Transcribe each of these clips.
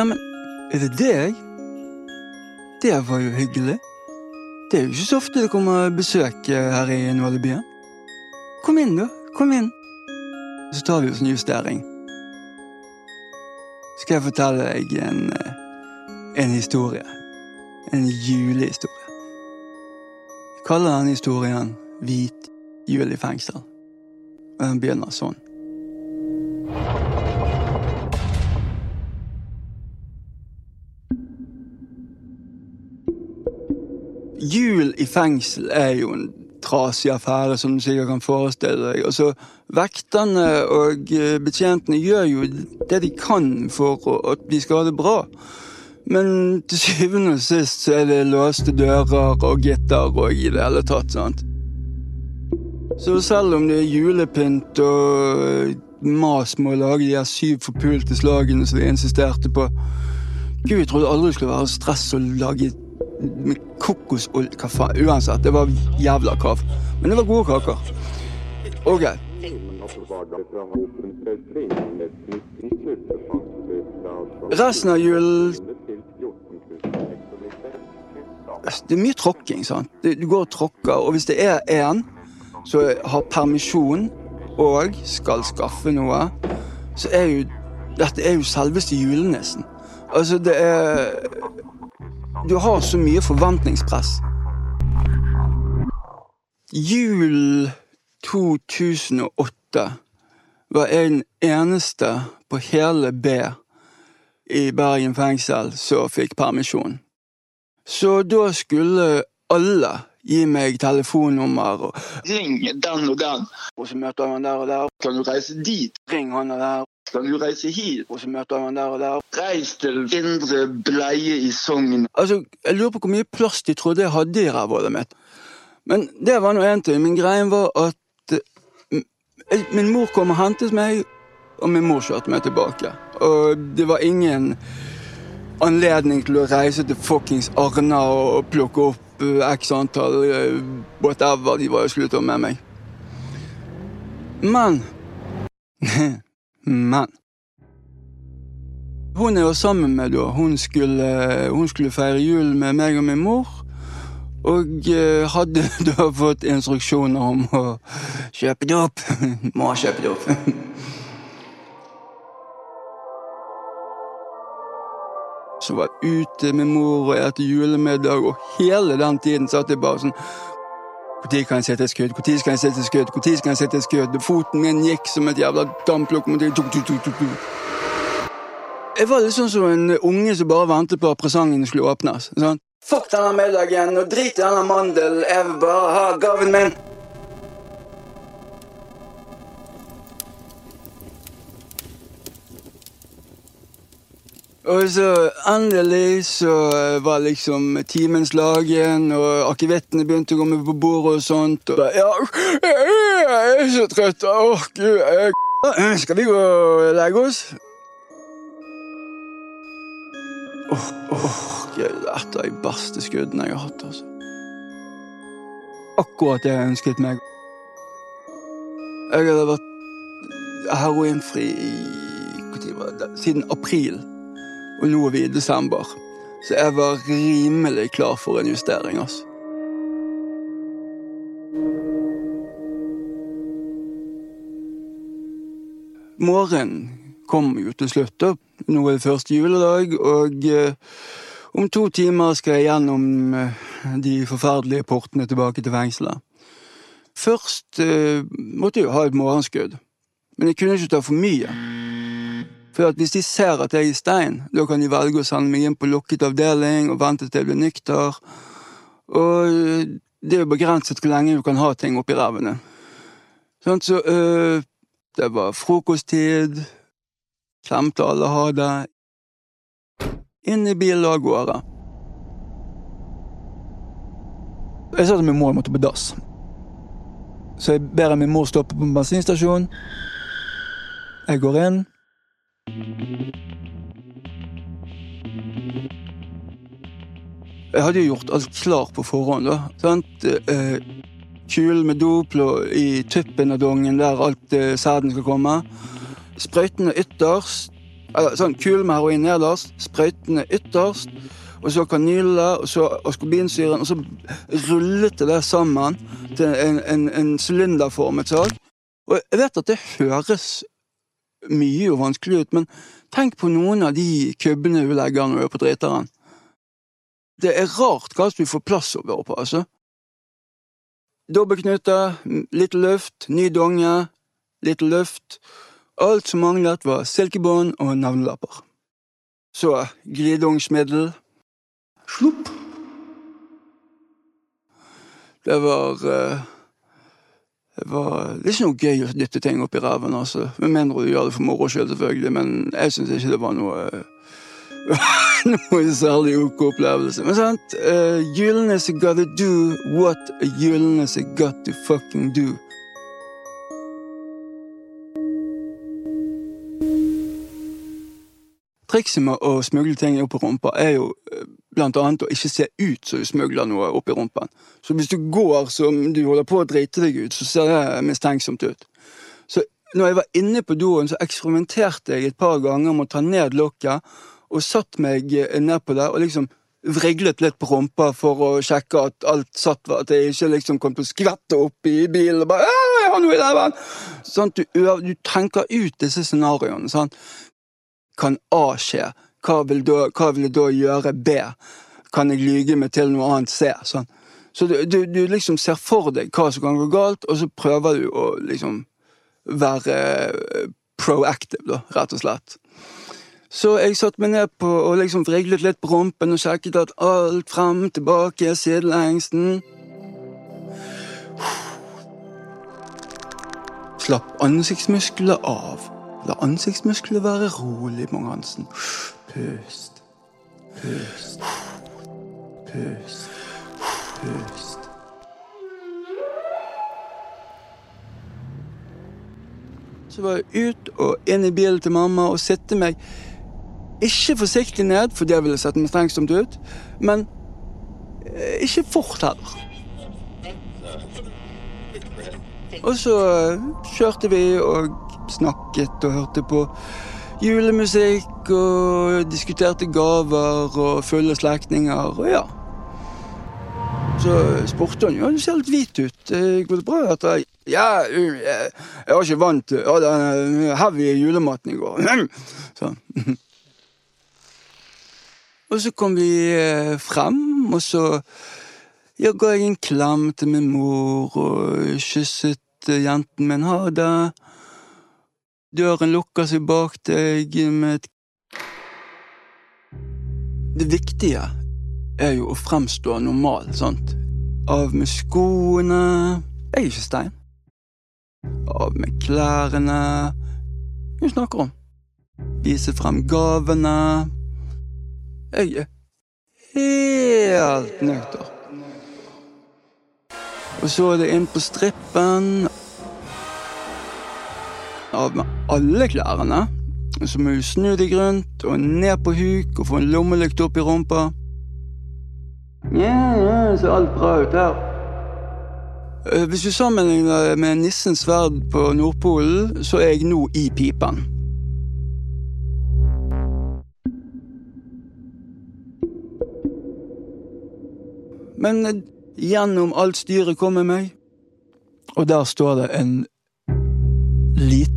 Neimen, er det deg? Det var jo hyggelig. Det er jo ikke så ofte det kommer besøk her i Nålebyen. Kom inn, da. Kom inn. Så tar vi oss en justering. Skal jeg fortelle deg en, eh, en historie. En julehistorie. Jeg kaller denne historien Hvit jul i fengsel. Og den begynner sånn. Jul i fengsel er jo en trasig affære, som du sikkert kan forestille deg. Altså, Vekterne og eh, betjentene gjør jo det de kan for at vi skal ha det bra. Men til syvende og sist så er det låste dører og gitter og i det hele tatt. sant? Så selv om det er julepynt og mas med å lage de her syv forpulte slagene som vi insisterte på Gud, jeg trodde aldri det skulle være stress å lage med kokosolje? Uansett, det var jævla kav. Men det var gode kaker. Ok. Resten av julen Det er mye tråkking, sant. Du går og tråkker, og hvis det er én som har permisjon og skal skaffe noe, så er jo Dette er jo selveste julenissen. Altså, det er Du har så mye forventningspress. Jul 2008 var jeg den eneste på hele B i Bergen fengsel som fikk permisjon. Så da skulle alle gi meg telefonnummer. Og Ring den og den, og så møter han der og der. Kan du reise dit? Ring han og der. Kan du reise hit? Og så møter man der og der. Reis til Indre Bleie i Sogn. Altså, Jeg lurer på hvor mye plass de trodde jeg hadde i rævhullet mitt. Men det var nå én ting. Men greien var at eh, min mor kom og hentet meg, og min mor kjørte meg tilbake. Og det var ingen anledning til å reise til fuckings Arna og plukke opp uh, x antall uh, whatever de var skulle ta med meg. Men Men Hun jeg var sammen med da, hun skulle, hun skulle feire jul med meg og min mor. Og uh, hadde da fått instruksjoner om å kjøpe det opp. Må kjøpe det opp. Så var jeg ute med mor og spiste julemiddag, og hele den tiden satt jeg bare sånn Når kan jeg sette et skudd? Når skal jeg sette et skudd? Når skal jeg sette et skudd? Foten min gikk som et jævla damplokomotiv. Jeg var litt sånn som en unge som bare ventet på at presangen skulle åpnes. Sånn. Fuck denne middagen, og drit i denne mandelen, jeg vil bare ha gaven min. Og så endelig så var liksom timen slagen, og akevittene begynte å komme på bordet og sånt. Og ja, jeg er så trøtt. Åh, gud. Jeg... Skal vi gå og legge oss? Åh, åh, gud, det er et av de beste skuddene jeg har hatt, altså. Akkurat det jeg ønsket meg. Jeg hadde vært heroinfri i Når var det? Siden april. Og nå er vi i desember. Så jeg var rimelig klar for en justering, altså. Morgenen kom jo til slutt. Nå er det første juledag, og eh, om to timer skal jeg gjennom eh, de forferdelige portene tilbake til fengselet. Først eh, måtte jeg jo ha et morgenskudd, men jeg kunne ikke ta for mye. For hvis de ser at jeg er stein, da kan de velge å sende meg inn på lukket avdeling og vente til jeg blir nykter. Og det er jo begrenset hvor lenge du kan ha ting oppi ræven din. Sånn, så øh, det var frokosttid. Klemte alle ha det. Inn i bilen og av gårde. Jeg sa til min mor jeg måtte på dass. Så jeg ber min mor stoppe på en bensinstasjon. Jeg går inn. Jeg hadde jo gjort alt klart på forhånd. da, sant? Kulen med Doplo i tuppen av dongen der alt eh, sæden skal komme. Sprøytene ytterst, sånn Kulen med heroin nederst, sprøytene ytterst, og så kanyle, og så askobinsyren, og så rullet det der sammen til en, en, en sylinderformet sak. Og jeg vet at det høres mye og vanskelig ut, men tenk på noen av de kubbene du legger når du er på driteren. Det er rart hva du får plass over på, altså. Dobbeltknute, litt luft, ny donge, litt luft. Alt som manglet, var silkebånd og navnelapper. Så glideungsmiddel. Slupp. Det var uh, var det er ikke noe gøy å dytte ting opp i ræven, altså. Med mindre du gjør det for moro skyld, selvfølgelig, men jeg syns ikke det var noe noe særlig ok opplevelse. Men sant, uh, julenisse gotta do what a julenisse got to fucking do. Trikset med å smugle ting opp i rumpa er jo eh, blant annet å ikke se ut som du smugler noe opp i rumpen. Så hvis du går som du holder på å drite deg ut, så ser det mistenksomt ut. Så når jeg var inne på doen, så eksperimenterte jeg et par ganger med å ta ned lokket, og satt meg ned nedpå der og liksom vriglet litt på rumpa for å sjekke at alt satt, at jeg ikke liksom kom til å skvette opp i bilen og bare 'Jeg har noe i ræven!' Sånn, du, du tenker ut disse scenarioene. Sant? kan A skje? Hva vil, da, hva vil jeg da gjøre B? Kan jeg lyge meg til noe annet C? Sånn. Så du, du, du, liksom ser for deg hva som kan gå galt, og så prøver du å liksom være eh, proactive, da, rett og slett. Så jeg satte meg ned på og liksom vriglet litt på rumpen og sjekket at alt frem, tilbake, sidelengsten. Slapp ansiktsmuskler av. La ansiktsmusklene være rolig, Bang-Hansen. Pust. Pust. Pust. Pust. Så var jeg ut og inn i bilen til mamma og sitte meg ikke forsiktig ned, for det ville sett strengsomt ut, men eh, ikke fort heller. Og så eh, kjørte vi og snakket og hørte på julemusikk og diskuterte gaver og fulle slektninger og ja. Så spurte hun ja, du ser litt hvit ut. Går det bra? At jeg, ja, jeg, var ikke vant til den heavy julematen i går. Så. Og så kom vi eh, frem, og så jeg ga jeg en klem til min mor og kysset jenten min ha det. Døren lukker seg bak deg med et Det viktige er jo å fremstå normal, sant? Av med skoene Jeg er ikke stein. Av med klærne Hva snakker om? Vise frem gavene. Jeg er helt nøkter. Og så er det inn på strippen av med alle klærne. Så må du snu deg rundt og ned på huk og få en lommelykt opp i rumpa. Ja, ja, ser alt bra ut her. Eh, hvis du sammenligner med nissens sverd på Nordpolen, så er jeg nå i pipen. Men eh, gjennom alt styret kommer meg, og der står det en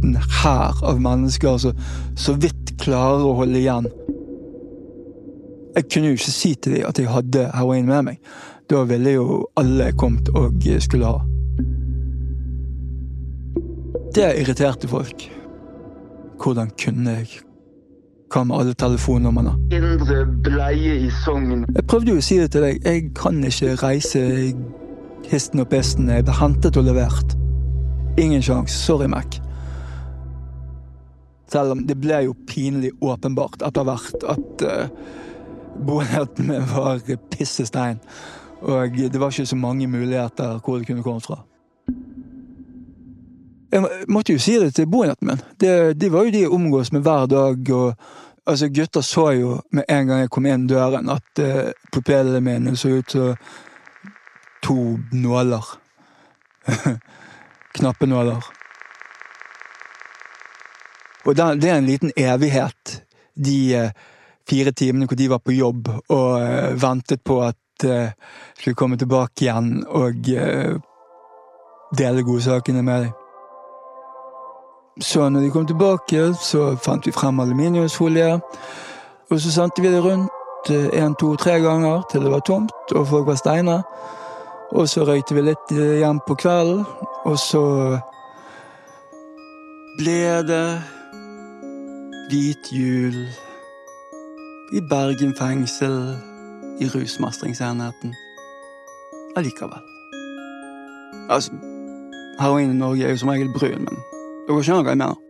liten hær av mennesker som så vidt klarer å holde igjen. Jeg kunne jo ikke si til dem at jeg hadde heroin med meg. Da ville jo alle kommet og skulle ha. Det irriterte folk. Hvordan kunne jeg? Hva med alle telefonnumrene? Indre bleie i Sogn. Jeg prøvde jo å si det til deg. Jeg kan ikke reise histen og pesten. Jeg ble hentet og levert. Ingen sjanse. Sorry, Mac. Selv om det ble jo pinlig åpenbart etter hvert at uh, boenheten min var pissestein. Og det var ikke så mange muligheter hvor det kunne komme fra. Jeg måtte jo si det til boenheten min. Det, de var jo de jeg omgås med hver dag. og altså Gutter så jo med en gang jeg kom inn døren at uh, pupillene mine så ut som to nåler. Knappenåler. Og det er en liten evighet de eh, fire timene hvor de var på jobb og eh, ventet på at jeg skulle komme tilbake igjen og dele godsakene med dem. Så når de kom tilbake, så fant vi frem aluminiumsfolie. Og så sendte vi det rundt én, to, tre ganger til det var tomt og folk var steiner. Og så røykte vi litt hjem på kvelden, og så ble det hvit jul i Bergen fengsel, i rusmestringsenheten. Allikevel. Altså, heroin i Norge er jo som regel brun, men dere skjønner hva jeg mener.